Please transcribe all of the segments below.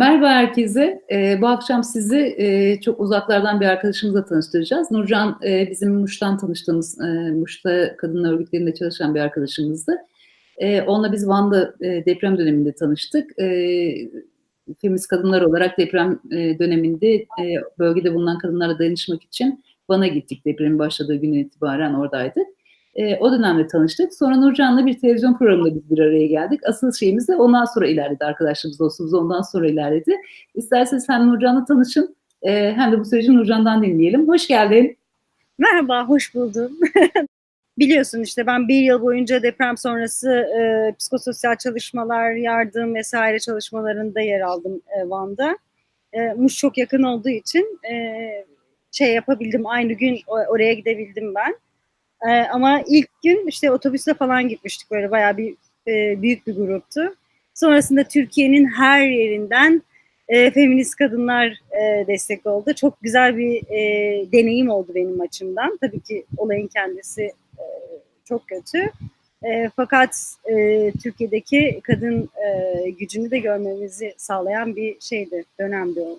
Merhaba herkese. Ee, bu akşam sizi e, çok uzaklardan bir arkadaşımızla tanıştıracağız. Nurcan e, bizim Muş'tan tanıştığımız, e, Muş'ta kadın örgütlerinde çalışan bir arkadaşımızdı. E, onunla biz Van'da e, deprem döneminde tanıştık. E, feminist kadınlar olarak deprem e, döneminde e, bölgede bulunan kadınlara dayanışmak için Van'a gittik. Depremin başladığı günden itibaren oradaydık. E, o dönemde tanıştık. Sonra Nurcan'la bir televizyon programında biz bir araya geldik. Asıl şeyimiz de ondan sonra ilerledi. Arkadaşlarımız, dostumuz ondan sonra ilerledi. İsterseniz hem Nurcan'la tanışın e, hem de bu süreci Nurcan'dan dinleyelim. Hoş geldin. Merhaba, hoş buldum. Biliyorsun işte ben bir yıl boyunca deprem sonrası e, psikososyal çalışmalar, yardım vesaire çalışmalarında yer aldım e, Van'da. E, Muş çok yakın olduğu için e, şey yapabildim, aynı gün oraya gidebildim ben. E, ama ilk gün işte otobüsle falan gitmiştik böyle bayağı bir e, büyük bir gruptu. Sonrasında Türkiye'nin her yerinden e, feminist kadınlar e, destek oldu. Çok güzel bir e, deneyim oldu benim açımdan. Tabii ki olayın kendisi e, çok kötü. E, fakat e, Türkiye'deki kadın e, gücünü de görmemizi sağlayan bir şeydi, dönemdi o.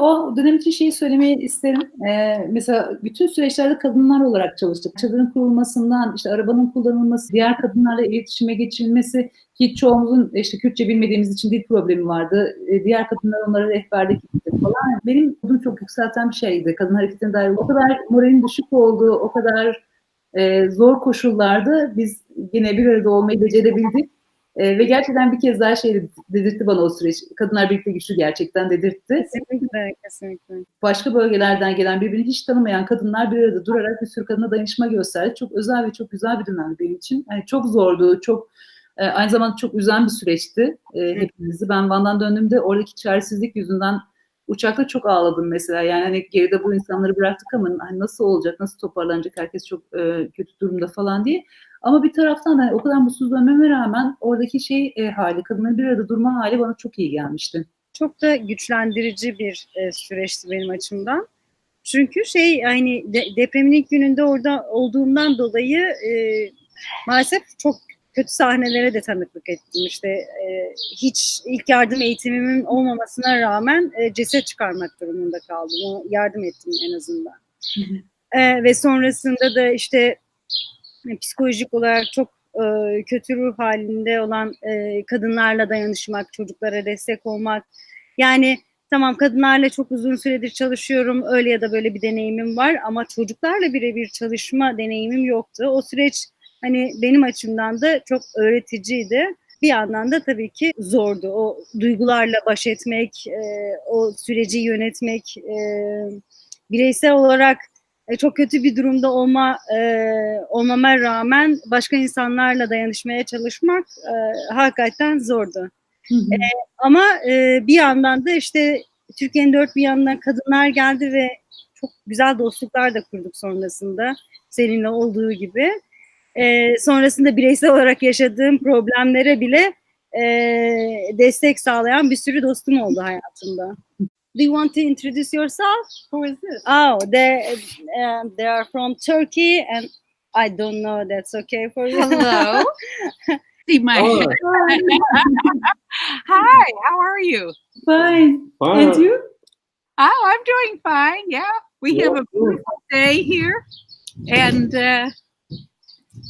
O dönem için şeyi söylemeyi isterim. Ee, mesela bütün süreçlerde kadınlar olarak çalıştık. Çadırın kurulmasından, işte arabanın kullanılması, diğer kadınlarla iletişime geçilmesi ki çoğumuzun işte Kürtçe bilmediğimiz için dil problemi vardı. Ee, diğer kadınlar onlara rehberlik etti falan. Benim bunu çok yükselten bir şeydi. Kadın hareketine dair o kadar moralin düşük olduğu, o kadar e, zor koşullarda biz yine bir arada olmayı becerebildik. E, ve gerçekten bir kez daha şey dedirtti bana o süreç. Kadınlar birlikte güçlü gerçekten dedirtti. Kesinlikle, kesinlikle. Başka bölgelerden gelen birbirini hiç tanımayan kadınlar bir arada durarak bir sürü kadına dayanışma gösterdi. Çok özel ve çok güzel bir dönemdi benim için. Yani çok zordu, çok e, aynı zamanda çok üzen bir süreçti e, hepimizi. Ben Van'dan döndüğümde oradaki çaresizlik yüzünden uçakta çok ağladım mesela. Yani hani geride bu insanları bıraktık ama hani nasıl olacak, nasıl toparlanacak herkes çok e, kötü durumda falan diye. Ama bir taraftan da o kadar mutsuz dönmeme rağmen oradaki şey e, hali, kadının bir arada durma hali bana çok iyi gelmişti. Çok da güçlendirici bir e, süreçti benim açımdan. Çünkü şey hani de, depremin ilk gününde orada olduğumdan dolayı e, maalesef çok kötü sahnelere de tanıklık ettim. İşte e, hiç ilk yardım eğitimimin olmamasına rağmen e, ceset çıkarmak durumunda kaldım. O yardım ettim en azından. E, ve sonrasında da işte psikolojik olarak çok e, kötü ruh halinde olan e, kadınlarla dayanışmak, çocuklara destek olmak. Yani tamam kadınlarla çok uzun süredir çalışıyorum, öyle ya da böyle bir deneyimim var ama çocuklarla birebir çalışma deneyimim yoktu. O süreç hani benim açımdan da çok öğreticiydi. Bir yandan da tabii ki zordu. O duygularla baş etmek, e, o süreci yönetmek, e, bireysel olarak e, çok kötü bir durumda olma e, olmama rağmen başka insanlarla dayanışmaya çalışmak e, hakikaten zordu. Hı hı. E, ama e, bir yandan da işte Türkiye'nin dört bir yanına kadınlar geldi ve çok güzel dostluklar da kurduk sonrasında seninle olduğu gibi. E, sonrasında bireysel olarak yaşadığım problemlere bile e, destek sağlayan bir sürü dostum oldu hayatımda. Do you want to introduce yourself? Who is this? Oh, they uh, they are from Turkey, and I don't know. That's okay for you. Hello. See my oh. Hi. How are you? Fine. fine. And you? Oh, I'm doing fine. Yeah, we yeah. have a beautiful day here, and uh,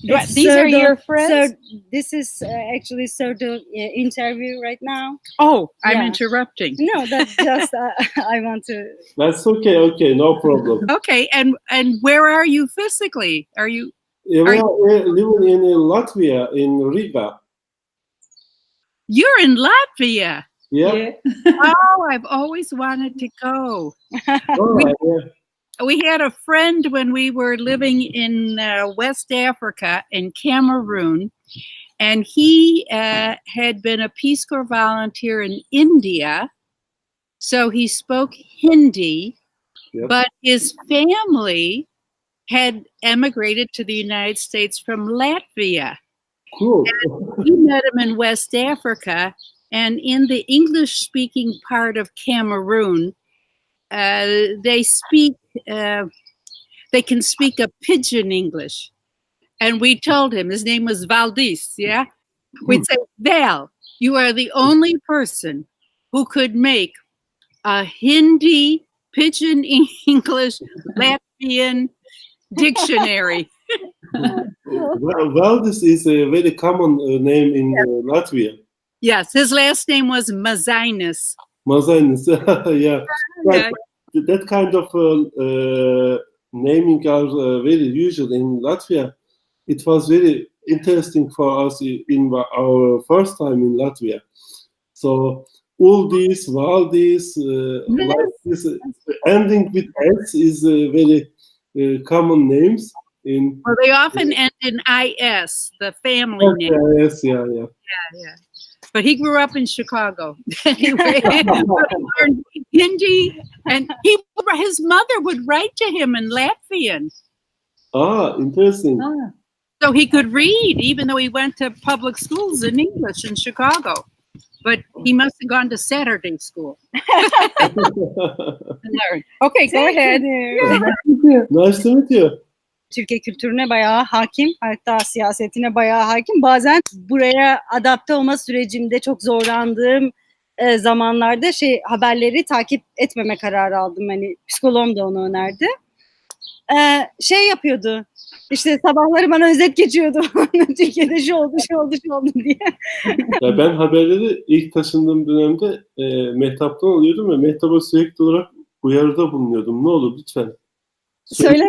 it's These are your friends. So this is uh, actually so of uh, interview right now. Oh, I'm yeah. interrupting. No, that's just uh, I want to. That's okay. Okay, no problem. okay, and and where are you physically? Are you? Yeah, are you... living in Latvia in Riga. You're in Latvia. Yeah. yeah. oh, I've always wanted to go. oh, we, yeah we had a friend when we were living in uh, West Africa in Cameroon, and he uh, had been a Peace Corps volunteer in India. So he spoke Hindi, yep. but his family had emigrated to the United States from Latvia. Cool. And we met him in West Africa, and in the English speaking part of Cameroon, they speak uh, they can speak a pidgin English. And we told him his name was Valdis, yeah? We'd say, Val, you are the only person who could make a Hindi, pidgin English, Latvian dictionary. Well, Valdis is a very common uh, name in uh, Latvia. Yes, his last name was Mazainis. Mazainis, yeah. Yeah. That kind of uh, uh, naming are uh, very usual in Latvia. It was very interesting for us in our first time in Latvia. So Uldis, Valdis, uh, Yes. like this, uh, ending with S is uh, very uh, common names in. Well, they often end in IS, the family name. Yes, yeah, yeah. yeah. But he grew up in Chicago. anyway, he learned Hindi, and he his mother would write to him in Latvian, Ah, interesting. Ha, so he could read, even though he went to public schools in English in Chicago. But he must have gone to Saturday school. and. Okay, go ahead. nice to meet you. Türkiye kültürüne bayağı hakim, hatta siyasetine bayağı hakim. Bazen buraya adapte olma sürecimde çok zorlandığım e, zamanlarda şey haberleri takip etmeme kararı aldım. Hani psikoloğum da onu önerdi. E, şey yapıyordu. İşte sabahları bana özet geçiyordu. Türkiye'de şu oldu, şu oldu, şu oldu diye. Ya ben haberleri ilk taşındığım dönemde e, Mehtap'tan alıyordum ve Mehtap'a sürekli olarak uyarıda bulunuyordum. Ne olur lütfen. Söyle.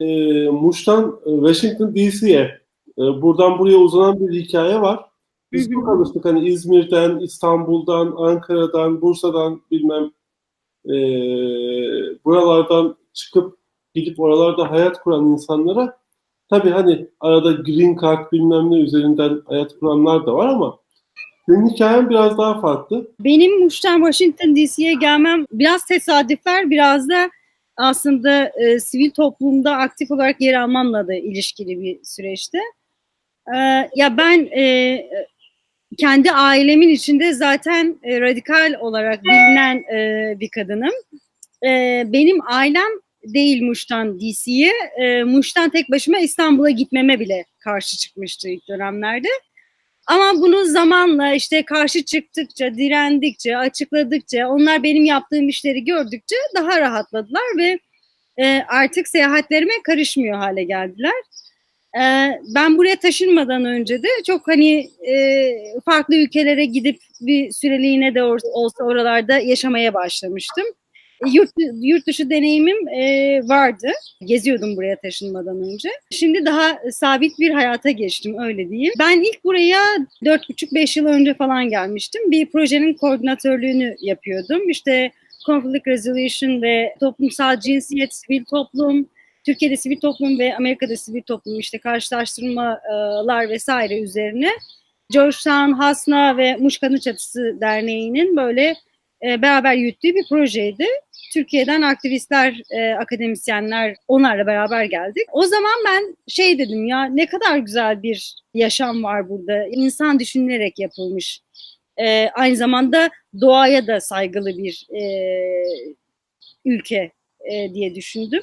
E, Muş'tan Washington DC'ye e, buradan buraya uzanan bir hikaye var. Biz çok alıştık hani İzmir'den, İstanbul'dan, Ankara'dan, Bursa'dan bilmem e, buralardan çıkıp gidip oralarda hayat kuran insanlara tabii hani arada green card bilmem ne üzerinden hayat kuranlar da var ama senin hikayen biraz daha farklı. Benim Muş'tan Washington DC'ye gelmem biraz tesadüfler, biraz da aslında e, sivil toplumda aktif olarak yer almamla da ilişkili bir süreçti. E, ya ben e, kendi ailemin içinde zaten e, radikal olarak bilinen e, bir kadınım. E, benim ailem değil Muş'tan DC'ye, e, Muş'tan tek başıma İstanbul'a gitmeme bile karşı çıkmıştı ilk dönemlerde. Ama bunu zamanla işte karşı çıktıkça, direndikçe, açıkladıkça, onlar benim yaptığım işleri gördükçe daha rahatladılar ve e, artık seyahatlerime karışmıyor hale geldiler. E, ben buraya taşınmadan önce de çok hani e, farklı ülkelere gidip bir süreliğine de olsa oralarda yaşamaya başlamıştım. Yurt, yurt dışı deneyimim e, vardı. Geziyordum buraya taşınmadan önce. Şimdi daha sabit bir hayata geçtim öyle diyeyim. Ben ilk buraya 4,5-5 yıl önce falan gelmiştim. Bir projenin koordinatörlüğünü yapıyordum. İşte conflict resolution ve toplumsal cinsiyet, sivil toplum, Türkiye'de sivil toplum ve Amerika'da sivil toplum işte karşılaştırmalar vesaire üzerine Georgetown, Hasna ve Muş Kadın Çatısı Derneği'nin böyle e, beraber yürüttüğü bir projeydi. Türkiye'den aktivistler, e, akademisyenler onlarla beraber geldik. O zaman ben şey dedim ya ne kadar güzel bir yaşam var burada. İnsan düşünülerek yapılmış. E, aynı zamanda doğaya da saygılı bir e, ülke e, diye düşündüm.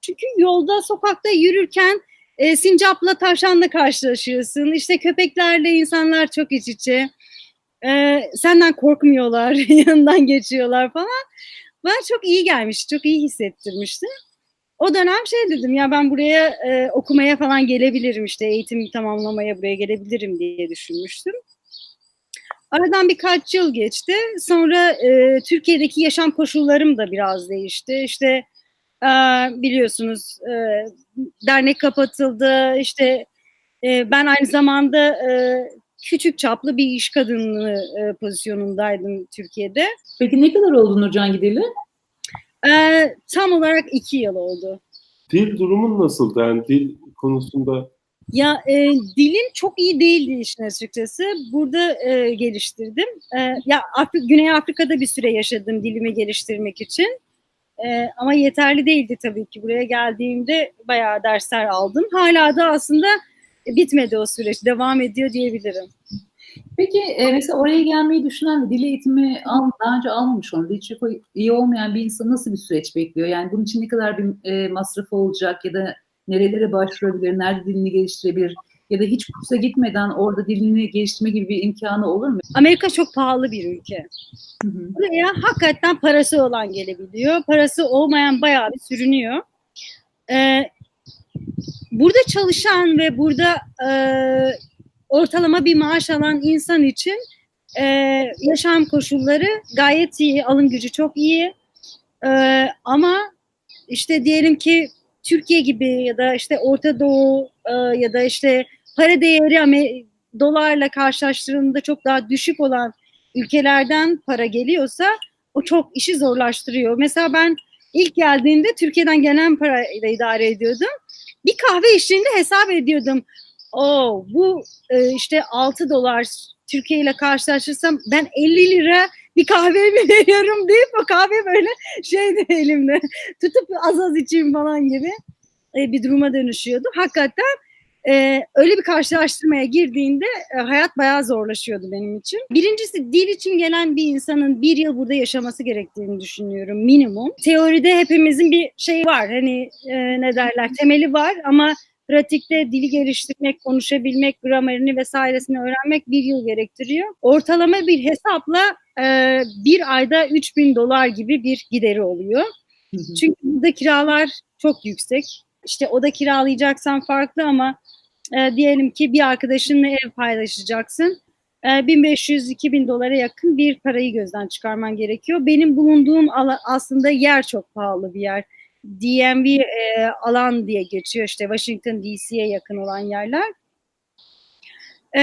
Çünkü yolda, sokakta yürürken e, sincapla, tavşanla karşılaşıyorsun. İşte köpeklerle insanlar çok iç içe. E, senden korkmuyorlar, yanından geçiyorlar falan. Bana çok iyi gelmiş, çok iyi hissettirmişti. O dönem şey dedim ya ben buraya e, okumaya falan gelebilirim işte eğitim tamamlamaya buraya gelebilirim diye düşünmüştüm. Aradan birkaç yıl geçti. Sonra e, Türkiye'deki yaşam koşullarım da biraz değişti. İşte e, biliyorsunuz e, dernek kapatıldı. İşte e, ben aynı zamanda e, küçük çaplı bir iş kadınlığı e, pozisyonundaydım Türkiye'de. Peki ne kadar oldu Nurcan gideli? E, tam olarak iki yıl oldu. Dil durumun nasıldı? Yani dil konusunda Ya e, dilim çok iyi değildi işin açıkçası. Burada e, geliştirdim. E, ya Afri- Güney Afrika'da bir süre yaşadım dilimi geliştirmek için. E, ama yeterli değildi tabii ki. Buraya geldiğimde bayağı dersler aldım. Hala da aslında bitmedi o süreç. Devam ediyor diyebilirim. Peki e, mesela oraya gelmeyi düşünen ve dil eğitimi al, daha önce almamış olan, dil çok iyi olmayan bir insan nasıl bir süreç bekliyor? Yani bunun için ne kadar bir e, masrafı olacak ya da nerelere başvurabilir, nerede dilini geliştirebilir? Ya da hiç kursa gitmeden orada dilini geliştirme gibi bir imkanı olur mu? Amerika çok pahalı bir ülke. Hı hı. Buraya hakikaten parası olan gelebiliyor. Parası olmayan bayağı bir sürünüyor. Ee, burada çalışan ve burada e, ortalama bir maaş alan insan için e, yaşam koşulları gayet iyi, alım gücü çok iyi. E, ama işte diyelim ki Türkiye gibi ya da işte Orta Doğu e, ya da işte para değeri Amer- dolarla karşılaştırıldığında çok daha düşük olan ülkelerden para geliyorsa o çok işi zorlaştırıyor. Mesela ben ilk geldiğimde Türkiye'den gelen parayla idare ediyordum. Bir kahve içtiğinde hesap ediyordum. O bu e, işte 6 dolar Türkiye ile karşılaştırsam ben 50 lira bir kahve mi veriyorum deyip o kahve böyle şeydi elimde tutup az az içeyim falan gibi e, bir duruma dönüşüyordu. Hakikaten e, öyle bir karşılaştırmaya girdiğinde e, hayat bayağı zorlaşıyordu benim için. Birincisi dil için gelen bir insanın bir yıl burada yaşaması gerektiğini düşünüyorum minimum. Teoride hepimizin bir şey var hani e, ne derler temeli var ama pratikte dili geliştirmek, konuşabilmek, gramerini vesairesini öğrenmek bir yıl gerektiriyor. Ortalama bir hesapla e, bir ayda 3000 dolar gibi bir gideri oluyor. Çünkü burada kiralar çok yüksek. İşte oda kiralayacaksan farklı ama e, diyelim ki bir arkadaşınla ev paylaşacaksın. E, 1500-2000 dolara yakın bir parayı gözden çıkarman gerekiyor. Benim bulunduğum ala- aslında yer çok pahalı bir yer. DMV e, alan diye geçiyor işte Washington DC'ye yakın olan yerler. E,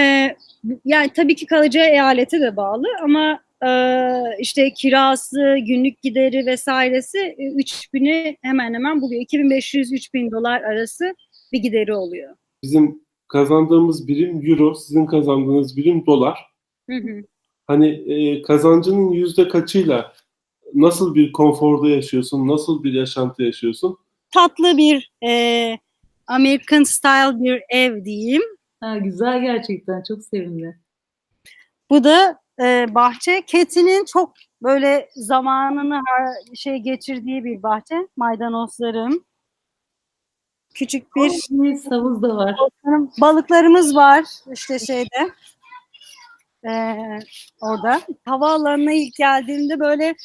yani tabii ki kalacağı eyalete de bağlı ama işte kirası, günlük gideri vesairesi e, 3000'i hemen hemen buluyor. 2500-3000 dolar arası bir gideri oluyor. Bizim kazandığımız birim euro, sizin kazandığınız birim dolar. Hı hı. Hani e, kazancının yüzde kaçıyla nasıl bir konforda yaşıyorsun, nasıl bir yaşantı yaşıyorsun? Tatlı bir e, American style bir ev diyeyim. Ha, güzel gerçekten çok sevindim. Bu da e, bahçe. Ketinin çok böyle zamanını şey geçirdiği bir bahçe. Maydanozlarım. Küçük bir Bir havuz da var. balıklarımız var işte şeyde. e, orada. Havaalanına ilk geldiğimde böyle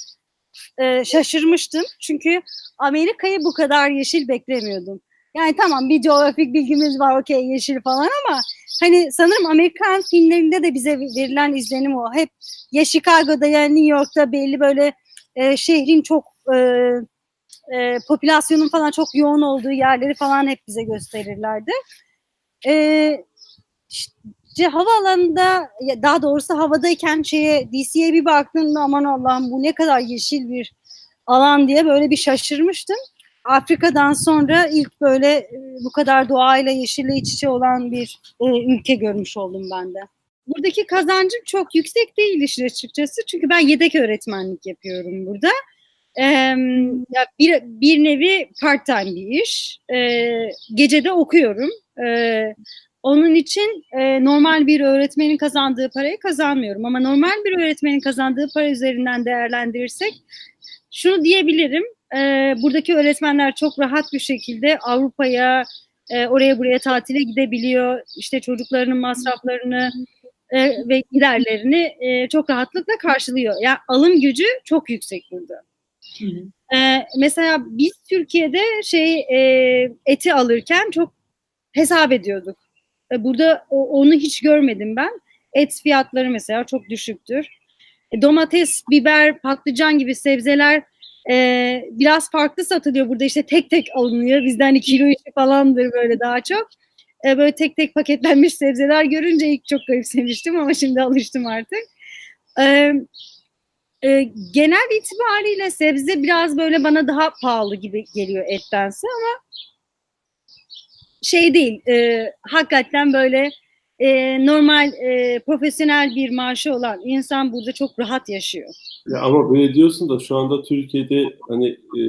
e, şaşırmıştım. Çünkü Amerika'yı bu kadar yeşil beklemiyordum. Yani tamam bir coğrafik bilgimiz var okey yeşil falan ama hani sanırım Amerikan filmlerinde de bize verilen izlenim o. Hep ya Chicago'da ya New York'ta belli böyle e, şehrin çok e, e, popülasyonun falan çok yoğun olduğu yerleri falan hep bize gösterirlerdi. E, işte havaalanında daha doğrusu havadayken şeye DC'ye bir baktığımda aman Allah'ım bu ne kadar yeşil bir alan diye böyle bir şaşırmıştım. Afrika'dan sonra ilk böyle e, bu kadar doğayla yeşille iç içe olan bir e, ülke görmüş oldum ben de. Buradaki kazancım çok yüksek değil işin açıkçası. Çünkü ben yedek öğretmenlik yapıyorum burada. Ya bir, bir nevi part time bir iş. Ee, gecede okuyorum. Onun için e, normal bir öğretmenin kazandığı parayı kazanmıyorum. Ama normal bir öğretmenin kazandığı para üzerinden değerlendirirsek şunu diyebilirim. E, buradaki öğretmenler çok rahat bir şekilde Avrupa'ya, e, oraya buraya tatile gidebiliyor. İşte çocuklarının masraflarını e, ve giderlerini e, çok rahatlıkla karşılıyor. Yani alım gücü çok yüksek burada. Hı hı. Ee, mesela biz Türkiye'de şey e, eti alırken çok hesap ediyorduk. E, burada o- onu hiç görmedim ben. Et fiyatları mesela çok düşüktür. E, domates, biber, patlıcan gibi sebzeler e, biraz farklı satılıyor burada işte tek tek alınıyor. Bizden hani kilo işi falandır böyle daha çok. E, böyle tek tek paketlenmiş sebzeler görünce ilk çok garipsemiştim ama şimdi alıştım artık. E, e, genel itibariyle sebze biraz böyle bana daha pahalı gibi geliyor ettense ama şey değil e, hakikaten böyle e, normal e, profesyonel bir maaşı olan insan burada çok rahat yaşıyor. Ya ama böyle diyorsun da şu anda Türkiye'de hani e,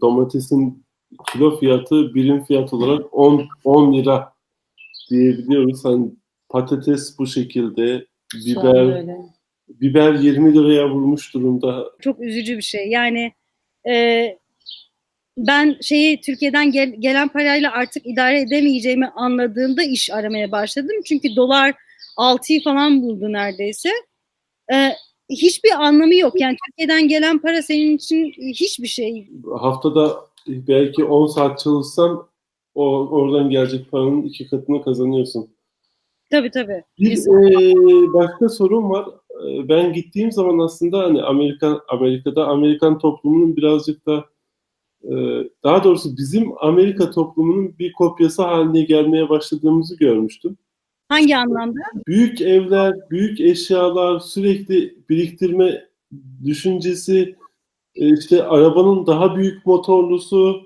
domatesin kilo fiyatı birim fiyat olarak 10 10 lira diyebiliyoruz. Hani patates bu şekilde, biber biber 20 liraya vurmuş durumda. Çok üzücü bir şey. Yani e, ben şeyi Türkiye'den gel, gelen parayla artık idare edemeyeceğimi anladığımda iş aramaya başladım. Çünkü dolar 6'yı falan buldu neredeyse. Ee, hiçbir anlamı yok. Yani Türkiye'den gelen para senin için hiçbir şey. Haftada belki 10 saat çalışsam o oradan gelecek paranın iki katını kazanıyorsun. Tabii tabii. Bir e, başka sorun var. E, ben gittiğim zaman aslında hani Amerika Amerika'da Amerikan toplumunun birazcık da e, daha doğrusu bizim Amerika toplumunun bir kopyası haline gelmeye başladığımızı görmüştüm. Hangi anlamda? Büyük evler, büyük eşyalar, sürekli biriktirme düşüncesi, e, işte arabanın daha büyük motorlusu,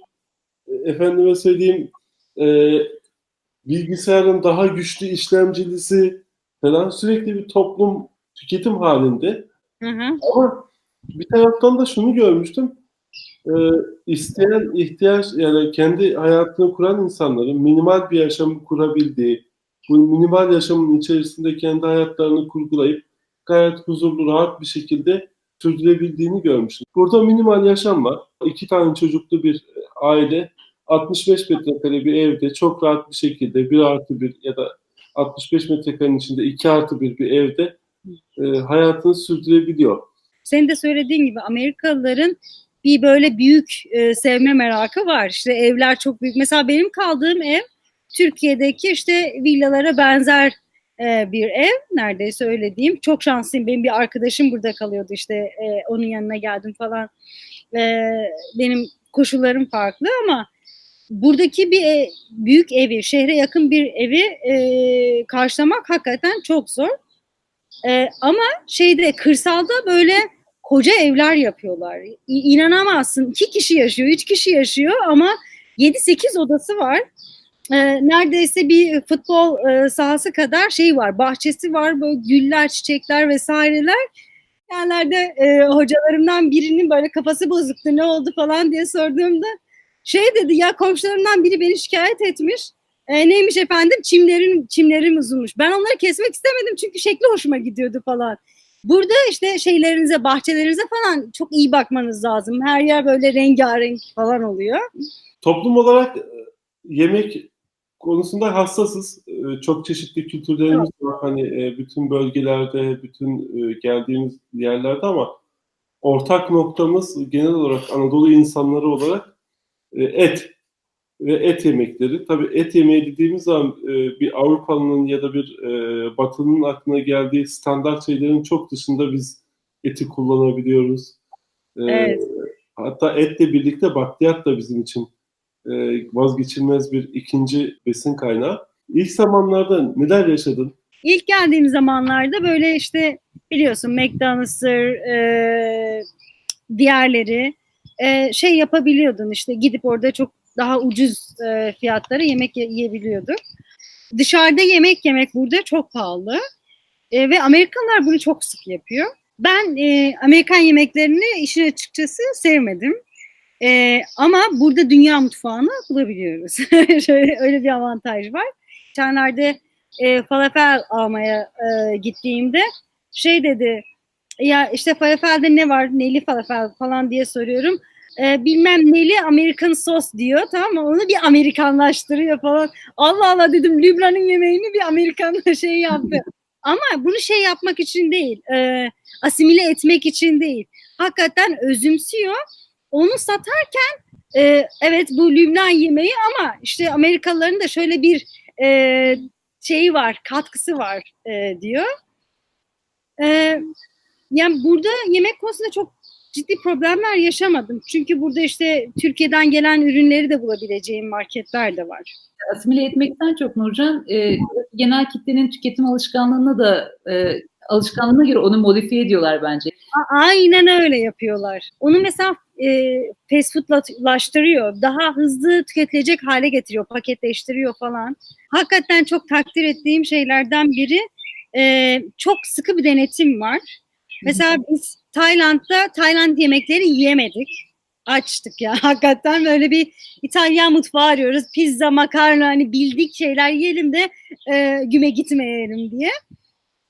e, efendime söyleyeyim e, bilgisayarın daha güçlü işlemcilisi falan sürekli bir toplum tüketim halinde. Hı hı. Ama bir taraftan da şunu görmüştüm. E, isteyen ihtiyaç yani kendi hayatını kuran insanların minimal bir yaşam kurabildiği, bu minimal yaşamın içerisinde kendi hayatlarını kurgulayıp gayet huzurlu, rahat bir şekilde sürdürebildiğini görmüştüm. Burada minimal yaşam var. İki tane çocuklu bir aile 65 metrekare bir evde çok rahat bir şekilde bir artı bir ya da 65 metrekarenin içinde iki artı bir bir evde e, hayatını sürdürebiliyor. Senin de söylediğin gibi Amerikalıların bir böyle büyük e, sevme merakı var. İşte evler çok büyük. Mesela benim kaldığım ev Türkiye'deki işte villalara benzer e, bir ev neredeyse öyle diyeyim. Çok şanslıyım. Benim bir arkadaşım burada kalıyordu işte e, onun yanına geldim falan. E, benim koşullarım farklı ama buradaki bir e, büyük evi, şehre yakın bir evi e, karşılamak hakikaten çok zor. E, ama şeyde kırsalda böyle koca evler yapıyorlar. İ, inanamazsın. iki kişi yaşıyor, üç kişi yaşıyor ama 7-8 odası var. E, neredeyse bir futbol e, sahası kadar şey var, bahçesi var, böyle güller, çiçekler vesaireler. Yerlerde e, hocalarımdan birinin böyle kafası bozuktu, ne oldu falan diye sorduğumda şey dedi ya komşularımdan biri beni şikayet etmiş. E, neymiş efendim? Çimlerin çimlerim uzunmuş. Ben onları kesmek istemedim çünkü şekli hoşuma gidiyordu falan. Burada işte şeylerinize, bahçelerinize falan çok iyi bakmanız lazım. Her yer böyle rengarenk falan oluyor. Toplum olarak e, yemek konusunda hassasız. E, çok çeşitli kültürlerimiz var. Hani e, bütün bölgelerde, bütün geldiğimiz yerlerde ama ortak noktamız genel olarak Anadolu insanları olarak et ve et yemekleri. Tabii et yemeği dediğimiz zaman e, bir Avrupa'nın ya da bir e, Batı'nın aklına geldiği standart şeylerin çok dışında biz eti kullanabiliyoruz. Evet. Hatta etle birlikte bakliyat da bizim için vazgeçilmez bir ikinci besin kaynağı. İlk zamanlarda neler yaşadın? İlk geldiğim zamanlarda böyle işte biliyorsun McDonald's'ır, e, diğerleri e, şey yapabiliyordun işte gidip orada çok daha ucuz e, fiyatlara yemek yiyebiliyorduk. Dışarıda yemek yemek burada çok pahalı e, ve Amerikanlar bunu çok sık yapıyor. Ben e, Amerikan yemeklerini işin açıkçası sevmedim. E, ama burada dünya mutfağını bulabiliyoruz. Şöyle öyle bir avantaj var. Geçenlerde e, falafel almaya e, gittiğimde şey dedi ya işte falafelde ne var neli falafel falan diye soruyorum e, bilmem neli Amerikan sos diyor tamam mı? Onu bir Amerikanlaştırıyor falan. Allah Allah dedim Lübnan'ın yemeğini bir Amerikan şey yaptı. Ama bunu şey yapmak için değil, e, asimile etmek için değil. Hakikaten özümsüyor. Onu satarken e, evet bu Lübnan yemeği ama işte Amerikalıların da şöyle bir e, şeyi var, katkısı var e, diyor. E, yani burada yemek konusunda çok ciddi problemler yaşamadım. Çünkü burada işte Türkiye'den gelen ürünleri de bulabileceğim marketler de var. Asimile etmekten çok Nurcan, e, genel kitlenin tüketim alışkanlığına da e, alışkanlığına göre onu modifiye ediyorlar bence. Aynen öyle yapıyorlar. Onu mesela e, fast foodlaştırıyor. Daha hızlı tüketilecek hale getiriyor, paketleştiriyor falan. Hakikaten çok takdir ettiğim şeylerden biri e, çok sıkı bir denetim var. Mesela biz Tayland'da Tayland yemekleri yiyemedik. Açtık ya hakikaten böyle bir İtalyan mutfağı arıyoruz. Pizza, makarna hani bildik şeyler yiyelim de e, güme gitmeyelim diye.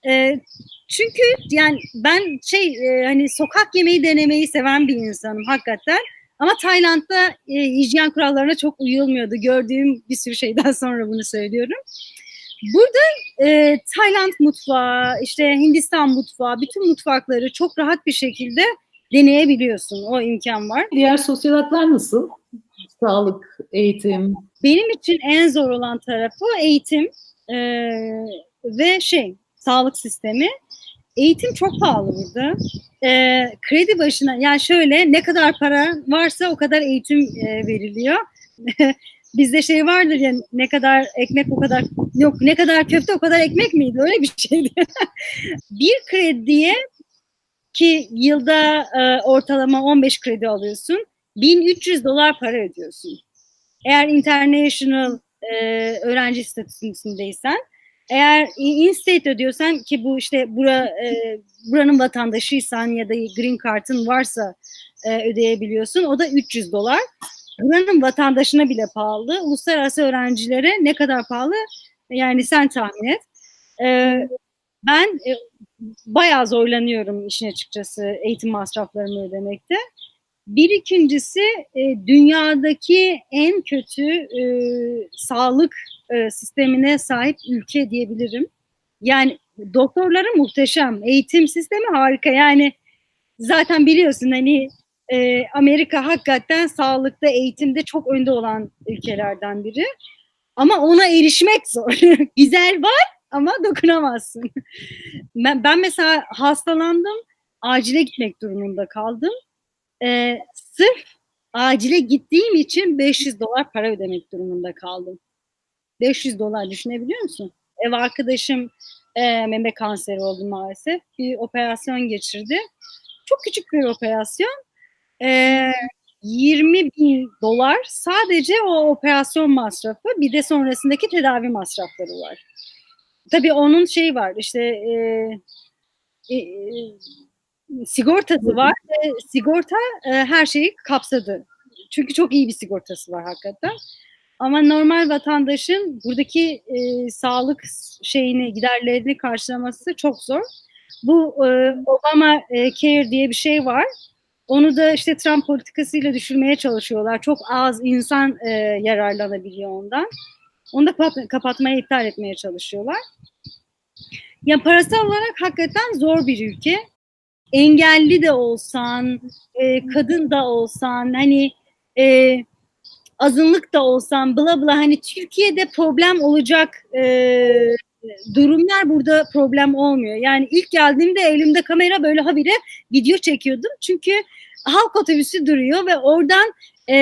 E, çünkü yani ben şey e, hani sokak yemeği denemeyi seven bir insanım hakikaten. Ama Tayland'da e, hijyen kurallarına çok uyulmuyordu. Gördüğüm bir sürü şeyden sonra bunu söylüyorum. Burada e, Tayland mutfağı, işte Hindistan mutfağı, bütün mutfakları çok rahat bir şekilde deneyebiliyorsun. O imkan var. Diğer sosyal haklar nasıl? Sağlık, eğitim. Benim için en zor olan tarafı eğitim e, ve şey sağlık sistemi. Eğitim çok pahalı burada. E, kredi başına yani şöyle ne kadar para varsa o kadar eğitim e, veriliyor. Bizde şey vardır ya ne kadar ekmek o kadar yok ne kadar köfte o kadar ekmek miydi öyle bir şeydi. bir krediye ki yılda e, ortalama 15 kredi alıyorsun 1300 dolar para ödüyorsun. Eğer international e, öğrenci statüsündeysen eğer in-state ödüyorsan ki bu işte bura, e, buranın vatandaşıysan ya da green card'ın varsa e, ödeyebiliyorsun. O da 300 dolar. Buranın vatandaşına bile pahalı. Uluslararası öğrencilere ne kadar pahalı? Yani sen tahmin et. E, ben e, bayağı zorlanıyorum işin açıkçası eğitim masraflarını ödemekte. Bir ikincisi e, dünyadaki en kötü e, sağlık e, sistemine sahip ülke diyebilirim. Yani doktorları muhteşem, eğitim sistemi harika. Yani zaten biliyorsun hani e, Amerika hakikaten sağlıkta, eğitimde çok önde olan ülkelerden biri. Ama ona erişmek zor. Güzel var ama dokunamazsın. Ben, ben mesela hastalandım, acile gitmek durumunda kaldım. Ee, sırf acile gittiğim için 500 dolar para ödemek durumunda kaldım. 500 dolar düşünebiliyor musun? Ev arkadaşım e, meme kanseri oldu maalesef. Bir operasyon geçirdi. Çok küçük bir operasyon. E, 20 bin dolar sadece o operasyon masrafı bir de sonrasındaki tedavi masrafları var. Tabii onun şey var işte e, e, sigortası var. E, sigorta e, her şeyi kapsadı. Çünkü çok iyi bir sigortası var hakikaten. Ama normal vatandaşın buradaki e, sağlık şeyini, giderlerini karşılaması çok zor. Bu e, Obama e, Care diye bir şey var. Onu da işte Trump politikasıyla düşürmeye çalışıyorlar. Çok az insan e, yararlanabiliyor ondan. Onu da kapat kapatmaya, iptal etmeye çalışıyorlar. Ya parasal olarak hakikaten zor bir ülke. Engelli de olsan, e, kadın da olsan, hani e, azınlık da olsan, bla bla hani Türkiye'de problem olacak e, durumlar burada problem olmuyor. Yani ilk geldiğimde elimde kamera böyle habire video çekiyordum. Çünkü halk otobüsü duruyor ve oradan e,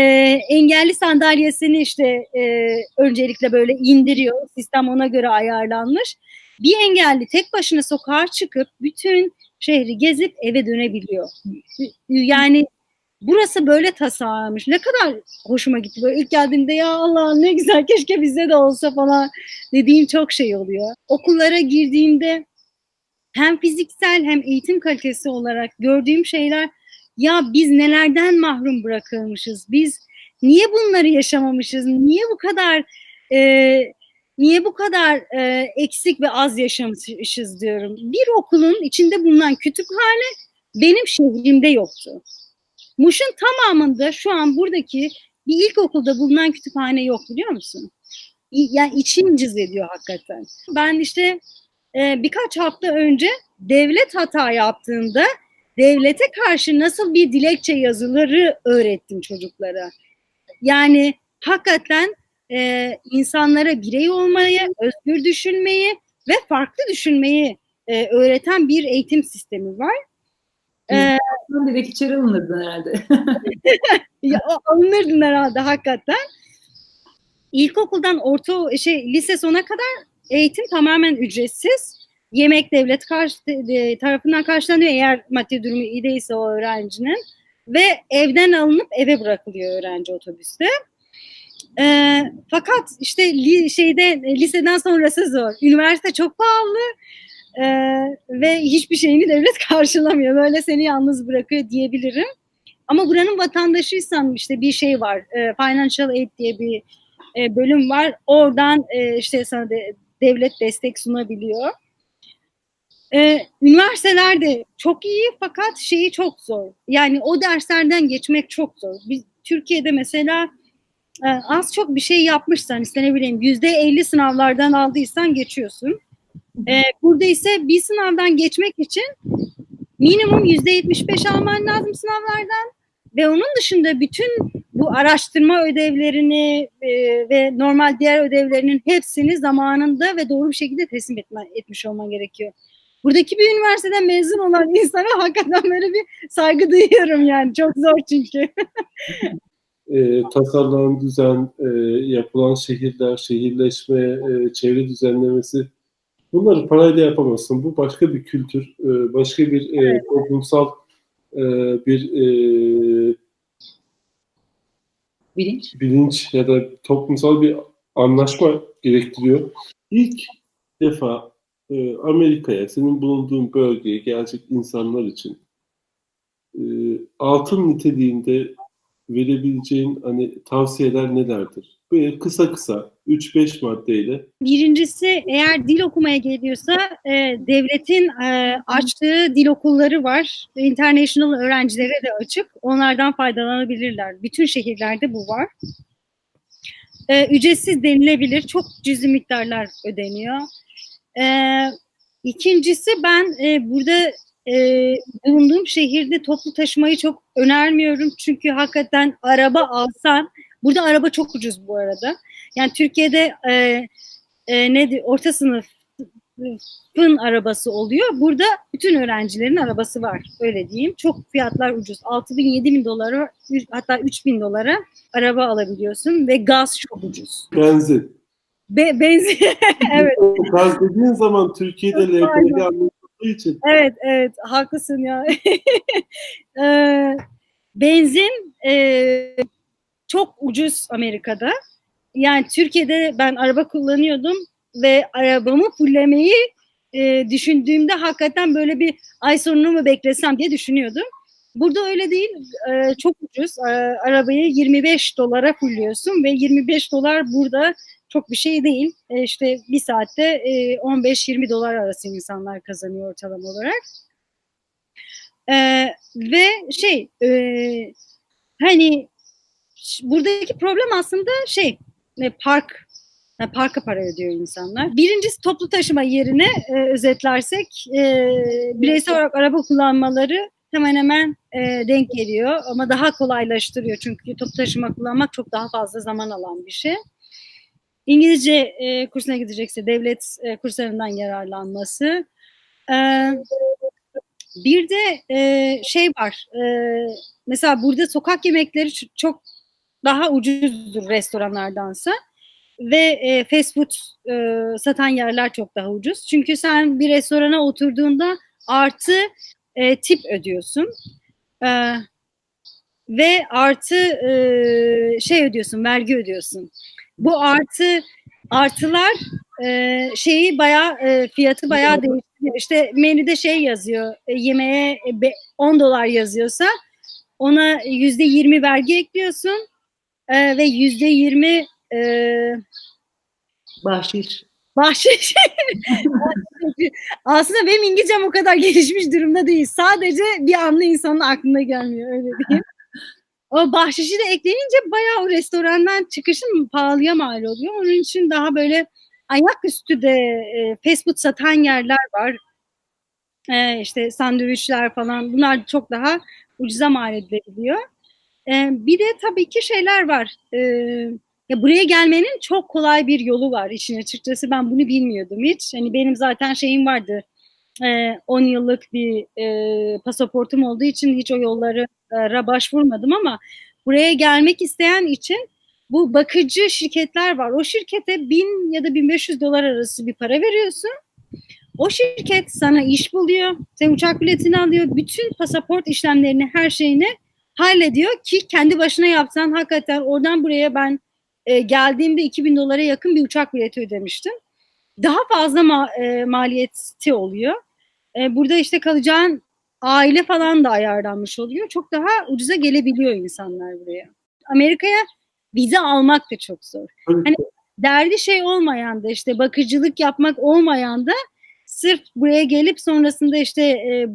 engelli sandalyesini işte e, öncelikle böyle indiriyor. Sistem ona göre ayarlanmış. Bir engelli tek başına sokağa çıkıp bütün şehri gezip eve dönebiliyor. Yani burası böyle tasarlanmış. Ne kadar hoşuma gitti. Böyle ilk geldiğimde ya Allah ne güzel keşke bizde de olsa falan dediğim çok şey oluyor. Okullara girdiğimde hem fiziksel hem eğitim kalitesi olarak gördüğüm şeyler ya biz nelerden mahrum bırakılmışız? Biz niye bunları yaşamamışız? Niye bu kadar e, niye bu kadar e, eksik ve az yaşamışız diyorum. Bir okulun içinde bulunan kütüphane benim şehrimde yoktu. Muş'un tamamında şu an buradaki bir ilkokulda bulunan kütüphane yok biliyor musun? Yani içim cız ediyor hakikaten. Ben işte e, birkaç hafta önce devlet hata yaptığında devlete karşı nasıl bir dilekçe yazıları öğrettim çocuklara. Yani hakikaten e, insanlara birey olmayı, özgür düşünmeyi ve farklı düşünmeyi e, öğreten bir eğitim sistemi var. Ee, direkt içeri alınırdın herhalde. ya, alınırdın herhalde hakikaten. İlkokuldan orta şey lise sona kadar eğitim tamamen ücretsiz. Yemek devlet karşı, tarafından karşılanıyor eğer maddi durumu iyi değilse o öğrencinin. Ve evden alınıp eve bırakılıyor öğrenci otobüste. E, fakat işte li, şeyde liseden sonrası zor. Üniversite çok pahalı e, ve hiçbir şeyini devlet karşılamıyor. Böyle seni yalnız bırakıyor diyebilirim. Ama buranın vatandaşıysan işte bir şey var. E, Financial Aid diye bir e, bölüm var. Oradan e, işte sana de, devlet destek sunabiliyor. Ee, üniversiteler de çok iyi fakat şeyi çok zor. Yani o derslerden geçmek çok zor. Biz Türkiye'de mesela e, az çok bir şey yapmışsan işte ne bileyim yüzde elli sınavlardan aldıysan geçiyorsun. Ee, burada ise bir sınavdan geçmek için minimum yüzde yetmiş beş alman lazım sınavlardan ve onun dışında bütün bu araştırma ödevlerini e, ve normal diğer ödevlerinin hepsini zamanında ve doğru bir şekilde teslim etme, etmiş olman gerekiyor. Buradaki bir üniversiteden mezun olan insana hakikaten böyle bir saygı duyuyorum yani. Çok zor çünkü. e, tasarlanan düzen, e, yapılan şehirler, şehirleşme, e, çevre düzenlemesi bunları parayla yapamazsın. Bu başka bir kültür, e, başka bir e, evet. toplumsal e, bir bilinç. bilinç ya da toplumsal bir anlaşma gerektiriyor. İlk defa Amerika'ya, senin bulunduğun bölgeye gelecek insanlar için altın niteliğinde verebileceğin hani tavsiyeler nelerdir? Böyle kısa kısa 3-5 maddeyle. Birincisi eğer dil okumaya geliyorsa e, devletin e, açtığı dil okulları var. International öğrencilere de açık. Onlardan faydalanabilirler. Bütün şehirlerde bu var. E, ücretsiz denilebilir. Çok cüzi miktarlar ödeniyor. E, ikincisi ben e, burada e, bulunduğum şehirde toplu taşımayı çok önermiyorum. Çünkü hakikaten araba alsan, burada araba çok ucuz bu arada. Yani Türkiye'de e, e, ne orta sınıf fın arabası oluyor. Burada bütün öğrencilerin arabası var. Öyle diyeyim. Çok fiyatlar ucuz. 6 bin, 7 bin dolara hatta 3 bin dolara araba alabiliyorsun ve gaz çok ucuz. Benzin. Be benzin. evet. Gaz dediğin zaman Türkiye'de LPG anlatıldığı için. Evet, evet. Haklısın ya. ee, benzin e, çok ucuz Amerika'da. Yani Türkiye'de ben araba kullanıyordum ve arabamı fullemeyi e, düşündüğümde hakikaten böyle bir ay sonunu mu beklesem diye düşünüyordum. Burada öyle değil. E, çok ucuz. E, arabayı 25 dolara fulluyorsun ve 25 dolar burada çok bir şey değil. E, işte bir saatte e, 15-20 dolar arası insanlar kazanıyor ortalama olarak. E, ve şey e, hani buradaki problem aslında şey e, park yani parka para ödüyor insanlar. Birincisi toplu taşıma yerine e, özetlersek e, bireysel olarak araba kullanmaları hemen hemen e, denk geliyor ama daha kolaylaştırıyor çünkü toplu taşıma kullanmak çok daha fazla zaman alan bir şey. İngilizce e, kursuna gidecekse devlet e, kurslarından yararlanması. E, bir de e, şey var. E, mesela burada sokak yemekleri çok daha ucuzdur restoranlardansa ve e, fast food e, satan yerler çok daha ucuz. Çünkü sen bir restorana oturduğunda artı e, tip ödüyorsun. E, ve artı e, şey ödüyorsun, vergi ödüyorsun. Bu artı artılar e, şeyi bayağı e, fiyatı bayağı değiştiriyor. İşte menüde şey yazıyor. E, yemeğe 10 dolar yazıyorsa ona yüzde yirmi vergi ekliyorsun e, ve yüzde yirmi e, bahşiş. Bahşiş. Aslında benim İngilizcem o kadar gelişmiş durumda değil. Sadece bir anlı insanın aklına gelmiyor öyle diyeyim. O bahşişi de ekleyince bayağı o restorandan çıkışın pahalıya mal oluyor. Onun için daha böyle ayaküstü de e, fast food satan yerler var. E, işte sandviçler falan bunlar çok daha ucuza mal edilebiliyor. E, bir de tabii ki şeyler var. E, ya buraya gelmenin çok kolay bir yolu var işin açıkçası ben bunu bilmiyordum hiç. Hani benim zaten şeyim vardı. 10 yıllık bir e, pasaportum olduğu için hiç o yolları ra başvurmadım ama buraya gelmek isteyen için bu bakıcı şirketler var. O şirkete 1000 ya da 1500 dolar arası bir para veriyorsun. O şirket sana iş buluyor. Sen uçak biletini alıyor. Bütün pasaport işlemlerini, her şeyini hallediyor ki kendi başına yapsan hakikaten oradan buraya ben e, geldiğimde 2000 dolara yakın bir uçak bileti ödemiştim. Daha fazla ma e, maliyeti oluyor. E, burada işte kalacağın aile falan da ayarlanmış oluyor. Çok daha ucuza gelebiliyor insanlar buraya. Amerika'ya vize almak da çok zor. Hani derdi şey olmayan da işte bakıcılık yapmak olmayan da sırf buraya gelip sonrasında işte e,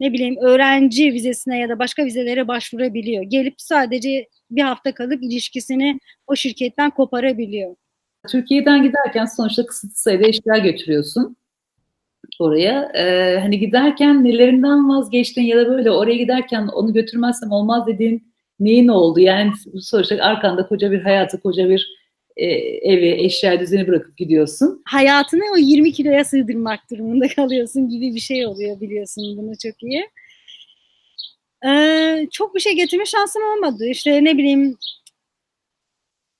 ne bileyim öğrenci vizesine ya da başka vizelere başvurabiliyor. Gelip sadece bir hafta kalıp ilişkisini o şirketten koparabiliyor. Türkiye'den giderken sonuçta kısıtlı sayıda eşya götürüyorsun oraya. Ee, hani giderken nelerinden vazgeçtin ya da böyle oraya giderken onu götürmezsem olmaz dediğin neyin oldu? Yani sonuçta arkanda koca bir hayatı, koca bir e, evi, eşya düzeni bırakıp gidiyorsun. Hayatını o 20 kiloya sığdırmak durumunda kalıyorsun gibi bir şey oluyor biliyorsun bunu çok iyi. Ee, çok bir şey getirme şansım olmadı. İşte ne bileyim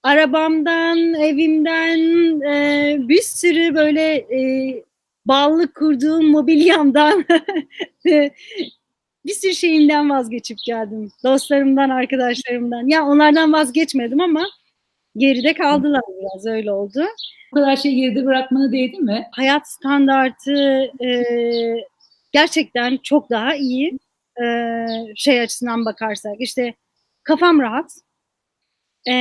arabamdan, evimden e, bir sürü böyle e, bağlılık kurduğum mobilyamdan bir sürü şeyimden vazgeçip geldim. Dostlarımdan, arkadaşlarımdan. Ya onlardan vazgeçmedim ama geride kaldılar biraz öyle oldu. Bu kadar şeyi geride bırakmana değdi mi? Hayat standartı e, gerçekten çok daha iyi e, şey açısından bakarsak. İşte kafam rahat. E,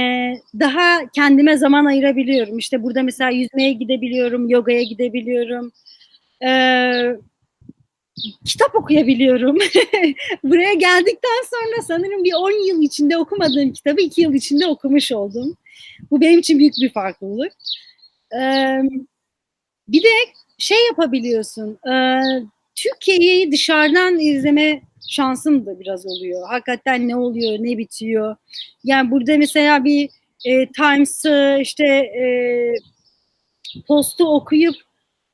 daha kendime zaman ayırabiliyorum. İşte burada mesela yüzmeye gidebiliyorum, yogaya gidebiliyorum. E, kitap okuyabiliyorum. Buraya geldikten sonra sanırım bir 10 yıl içinde okumadığım kitabı 2 yıl içinde okumuş oldum. Bu benim için büyük bir farklılık. Ee, bir de şey yapabiliyorsun. E, Türkiye'yi dışarıdan izleme şansım da biraz oluyor. Hakikaten ne oluyor, ne bitiyor. Yani burada mesela bir e, Times'ı işte e, postu okuyup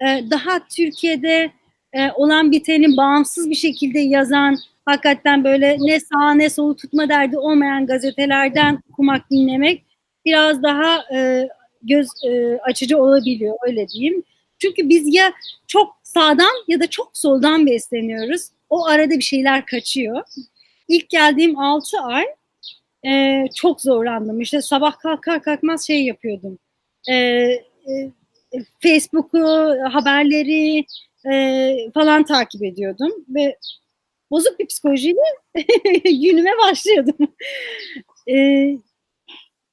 e, daha Türkiye'de e, olan biteni bağımsız bir şekilde yazan hakikaten böyle ne sağ ne solu tutma derdi olmayan gazetelerden okumak, dinlemek biraz daha e, göz e, açıcı olabiliyor öyle diyeyim. Çünkü biz ya çok sağdan ya da çok soldan besleniyoruz. O arada bir şeyler kaçıyor. İlk geldiğim 6 ay e, çok zorlandım. İşte sabah kalkar kalkmaz şey yapıyordum. E, e, Facebook'u, haberleri e, falan takip ediyordum ve bozuk bir psikolojiyle günüme başlıyordum. E,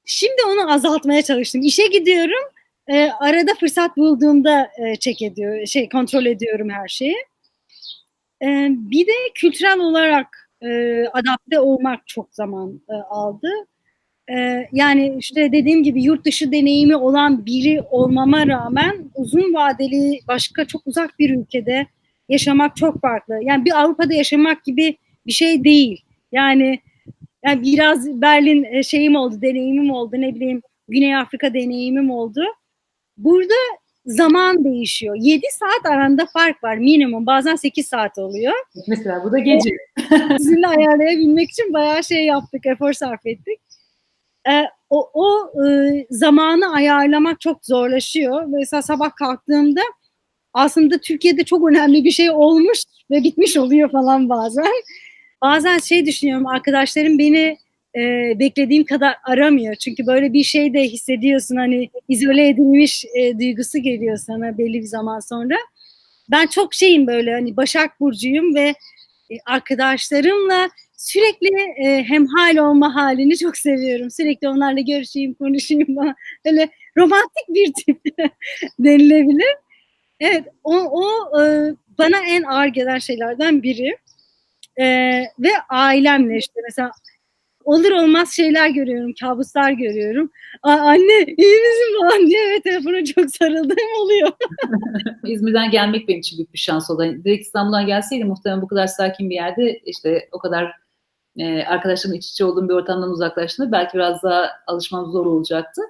şimdi onu azaltmaya çalıştım. İşe gidiyorum, e, arada fırsat bulduğumda e, check ediyor, şey kontrol ediyorum her şeyi. E, bir de kültürel olarak e, adapte olmak çok zaman e, aldı. E, yani işte dediğim gibi yurt dışı deneyimi olan biri olmama rağmen uzun vadeli başka çok uzak bir ülkede yaşamak çok farklı. Yani bir Avrupa'da yaşamak gibi bir şey değil. Yani yani biraz Berlin e, şeyim oldu, deneyimim oldu, ne bileyim Güney Afrika deneyimim oldu. Burada zaman değişiyor. 7 saat aranda fark var minimum. Bazen 8 saat oluyor. Mesela bu da gece. Sizinle ayarlayabilmek için bayağı şey yaptık, efor sarf ettik. Ee, o o e, zamanı ayarlamak çok zorlaşıyor. Mesela sabah kalktığımda aslında Türkiye'de çok önemli bir şey olmuş ve bitmiş oluyor falan bazen. Bazen şey düşünüyorum, arkadaşlarım beni e, beklediğim kadar aramıyor. Çünkü böyle bir şey de hissediyorsun hani izole edilmiş e, duygusu geliyor sana belli bir zaman sonra. Ben çok şeyim böyle hani Başak Burcu'yum ve e, arkadaşlarımla sürekli e, hemhal olma halini çok seviyorum. Sürekli onlarla görüşeyim, konuşayım falan. Böyle romantik bir tip denilebilir. Evet, o, o e, bana en ağır gelen şeylerden biri. E, ve ailemle işte mesela olur olmaz şeyler görüyorum, kabuslar görüyorum. anne iyi misin falan diye ve telefona çok sarıldığım oluyor. İzmir'den gelmek benim için büyük bir şans oldu. Hani direkt İstanbul'dan gelseydim muhtemelen bu kadar sakin bir yerde işte o kadar e, arkadaşlarımla iç içe olduğum bir ortamdan uzaklaştığında belki biraz daha alışmam zor olacaktı.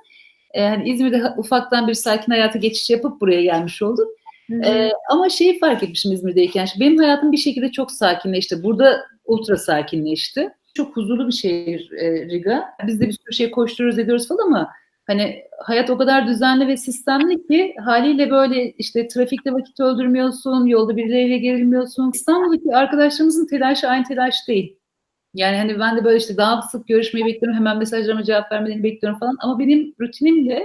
E, hani İzmir'de ufaktan bir sakin hayata geçiş yapıp buraya gelmiş olduk. E, ama şeyi fark etmişim İzmir'deyken. Benim hayatım bir şekilde çok sakinleşti. Burada ultra sakinleşti çok huzurlu bir şehir e, Riga. Biz de bir sürü şey koşturuyoruz ediyoruz falan ama hani hayat o kadar düzenli ve sistemli ki haliyle böyle işte trafikte vakit öldürmüyorsun, yolda birileriyle gerilmiyorsun. İstanbul'daki arkadaşlarımızın telaşı aynı telaş değil. Yani hani ben de böyle işte daha sık görüşmeyi bekliyorum, hemen mesajlarıma cevap vermelerini bekliyorum falan. Ama benim rutinimle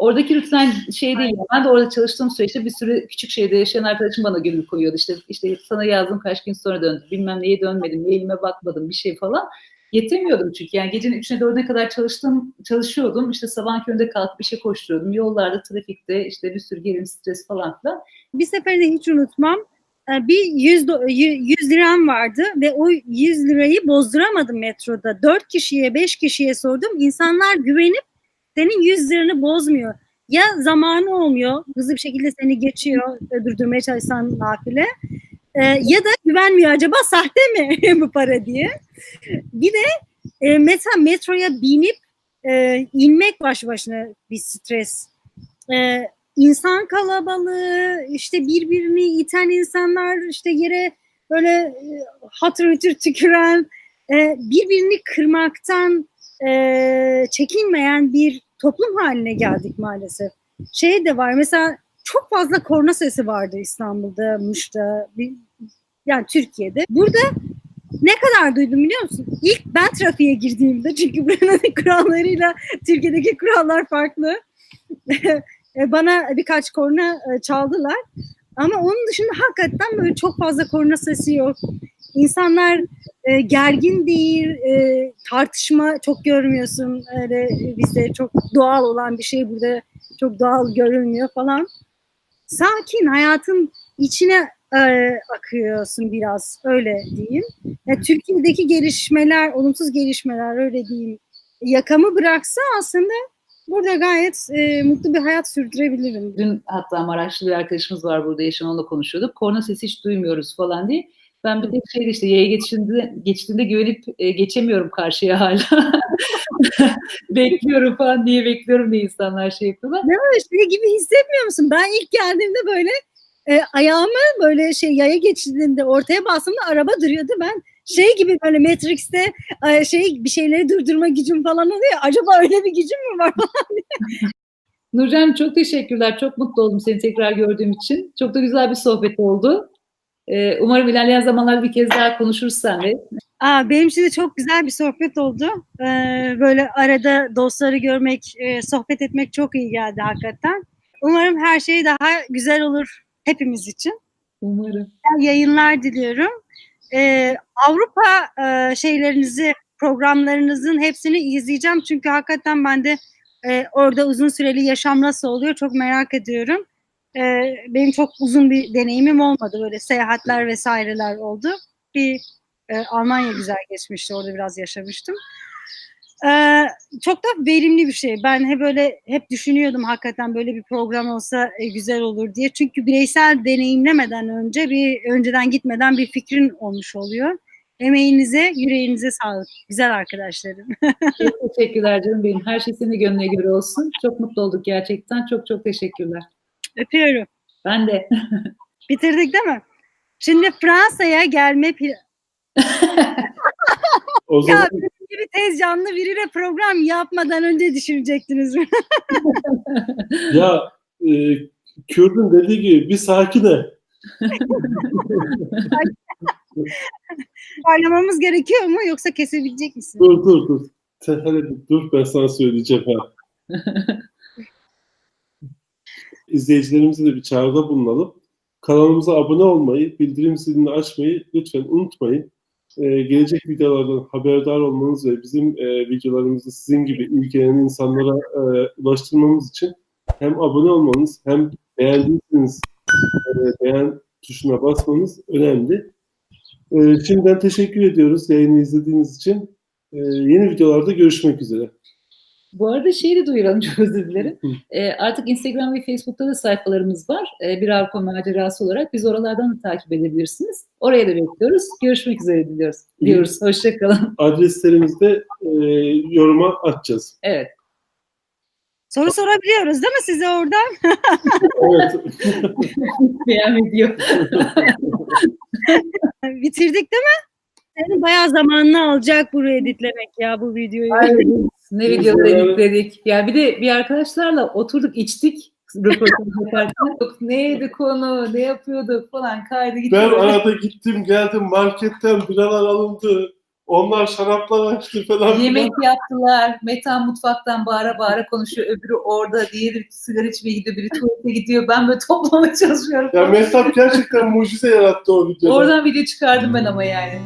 Oradaki rutin şey değil. Ben de orada çalıştığım süreçte bir sürü küçük şehirde yaşayan arkadaşım bana gönül koyuyordu. İşte işte sana yazdım kaç gün sonra döndüm. Bilmem neye dönmedim, mailime bakmadım bir şey falan. yetemiyordum çünkü yani gecenin 3'üne 4'üne kadar çalıştım, çalışıyordum. İşte sabah köründe kalkıp işe koşturuyordum. Yollarda, trafikte işte bir sürü gerim, stres falan filan. Bir seferinde hiç unutmam. e, Bir 100, do- y- 100 liram vardı ve o 100 lirayı bozduramadım metroda. 4 kişiye 5 kişiye sordum. İnsanlar güvenip senin 100 liranı bozmuyor. Ya zamanı olmuyor, hızlı bir şekilde seni geçiyor, öldürdürmeye çalışsan nafile. E, ya da güvenmiyor acaba sahte mi bu para diye. Bir de e, mesela metroya binip e, inmek baş başına bir stres. E, insan kalabalığı, işte birbirini iten insanlar, işte yere böyle e, hatır hütür tüküren, e, birbirini kırmaktan e, çekinmeyen bir toplum haline geldik maalesef. Şey de var mesela çok fazla korna sesi vardı İstanbul'da, Muş'ta, bir- yani Türkiye'de. Burada ne kadar duydum biliyor musun? İlk ben trafiğe girdiğimde çünkü buranın kurallarıyla Türkiye'deki kurallar farklı. E, bana birkaç korna e, çaldılar. Ama onun dışında hakikaten böyle çok fazla korna sesi yok. İnsanlar e, gergin değil, e, tartışma çok görmüyorsun. Öyle bizde çok doğal olan bir şey burada çok doğal görünmüyor falan. Sakin, hayatın içine e, akıyorsun biraz, öyle diyeyim. Ya, Türkiye'deki gelişmeler, olumsuz gelişmeler öyle diyeyim. Yakamı bıraksa aslında burada gayet e, mutlu bir hayat sürdürebilirim. Dün hatta Maraşlı bir arkadaşımız var burada yaşayan konuşuyorduk. Korna sesi hiç duymuyoruz falan diye. Ben bir tek şeyde işte yaya geçtiğinde, geçtiğinde güvenip e, geçemiyorum karşıya hala. bekliyorum falan diye bekliyorum diye insanlar şey yapıyorlar. Böyle şey gibi hissetmiyor musun? Ben ilk geldiğimde böyle e, ayağımı böyle şey yaya geçtiğinde ortaya bastığımda araba duruyordu. Ben şey gibi böyle Matrix'te e, şey bir şeyleri durdurma gücüm falan oluyor. Acaba öyle bir gücüm mü var? Nurcan çok teşekkürler. Çok mutlu oldum seni tekrar gördüğüm için. Çok da güzel bir sohbet oldu. Ee, umarım ilerleyen zamanlarda bir kez daha konuşuruz seninle. Aa, benim için de çok güzel bir sohbet oldu. Ee, böyle arada dostları görmek, e, sohbet etmek çok iyi geldi hakikaten. Umarım her şey daha güzel olur hepimiz için. Umarım. yayınlar diliyorum. Ee, Avrupa e, şeylerinizi, programlarınızın hepsini izleyeceğim. Çünkü hakikaten ben de e, orada uzun süreli yaşam nasıl oluyor çok merak ediyorum. E, benim çok uzun bir deneyimim olmadı. Böyle seyahatler vesaireler oldu. Bir e, Almanya güzel geçmişti. Orada biraz yaşamıştım. Ee, çok da verimli bir şey. Ben hep böyle hep düşünüyordum hakikaten böyle bir program olsa e, güzel olur diye. Çünkü bireysel deneyimlemeden önce bir önceden gitmeden bir fikrin olmuş oluyor. Emeğinize, yüreğinize sağlık. Güzel arkadaşlarım. Çok teşekkürler canım benim. Her şey senin gönlüne göre olsun. Çok mutlu olduk gerçekten. Çok çok teşekkürler. Öpüyorum. Ben de. Bitirdik değil mi? Şimdi Fransa'ya gelme O ya zaman benim gibi tez canlı biriyle program yapmadan önce düşünecektiniz mi? ya e, Kürdün dediği gibi bir sakine. Parlamamız gerekiyor mu yoksa kesebilecek misin? Dur dur dur. Hele dur ben sana söyleyeceğim ha. İzleyicilerimize de bir çağrıda bulunalım. Kanalımıza abone olmayı, bildirim zilini açmayı lütfen unutmayın. Ee, gelecek videolardan haberdar olmanız ve bizim e, videolarımızı sizin gibi ilgilenen insanlara e, ulaştırmamız için hem abone olmanız hem beğendiyseniz e, beğen tuşuna basmanız önemli. E, şimdiden teşekkür ediyoruz yayını izlediğiniz için. E, yeni videolarda görüşmek üzere. Bu arada şeyi de duyuralım çok özür dilerim. Ee, artık Instagram ve Facebook'ta da sayfalarımız var. Ee, bir Avrupa macerası olarak biz oralardan da takip edebilirsiniz. Oraya da bekliyoruz. Görüşmek üzere diliyoruz. Diyoruz. Hoşçakalın. Adreslerimizi de e, yoruma atacağız. Evet. Soru sorabiliyoruz değil mi size oradan? Evet. Beğen video. Bitirdik değil mi? Senin bayağı zamanını alacak burayı editlemek ya bu videoyu. Aynen. Ne videoları Yani- editledik. Yani bir de bir arkadaşlarla oturduk içtik röportaj yaparken. Neydi konu, ne yapıyorduk falan kaydı gitti. ben arada gittim geldim marketten biralar alındı. Onlar şaraplar açtı falan. Yemek yaptılar. Metan mutfaktan bağıra bağıra konuşuyor. Öbürü orada. Diğeri sigara içmeye gidiyor. Biri tuvalete gidiyor. Ben böyle toplamaya çalışıyorum. Ya Mehtap gerçekten mucize yarattı o videoda. Oradan video çıkardım ben ama yani.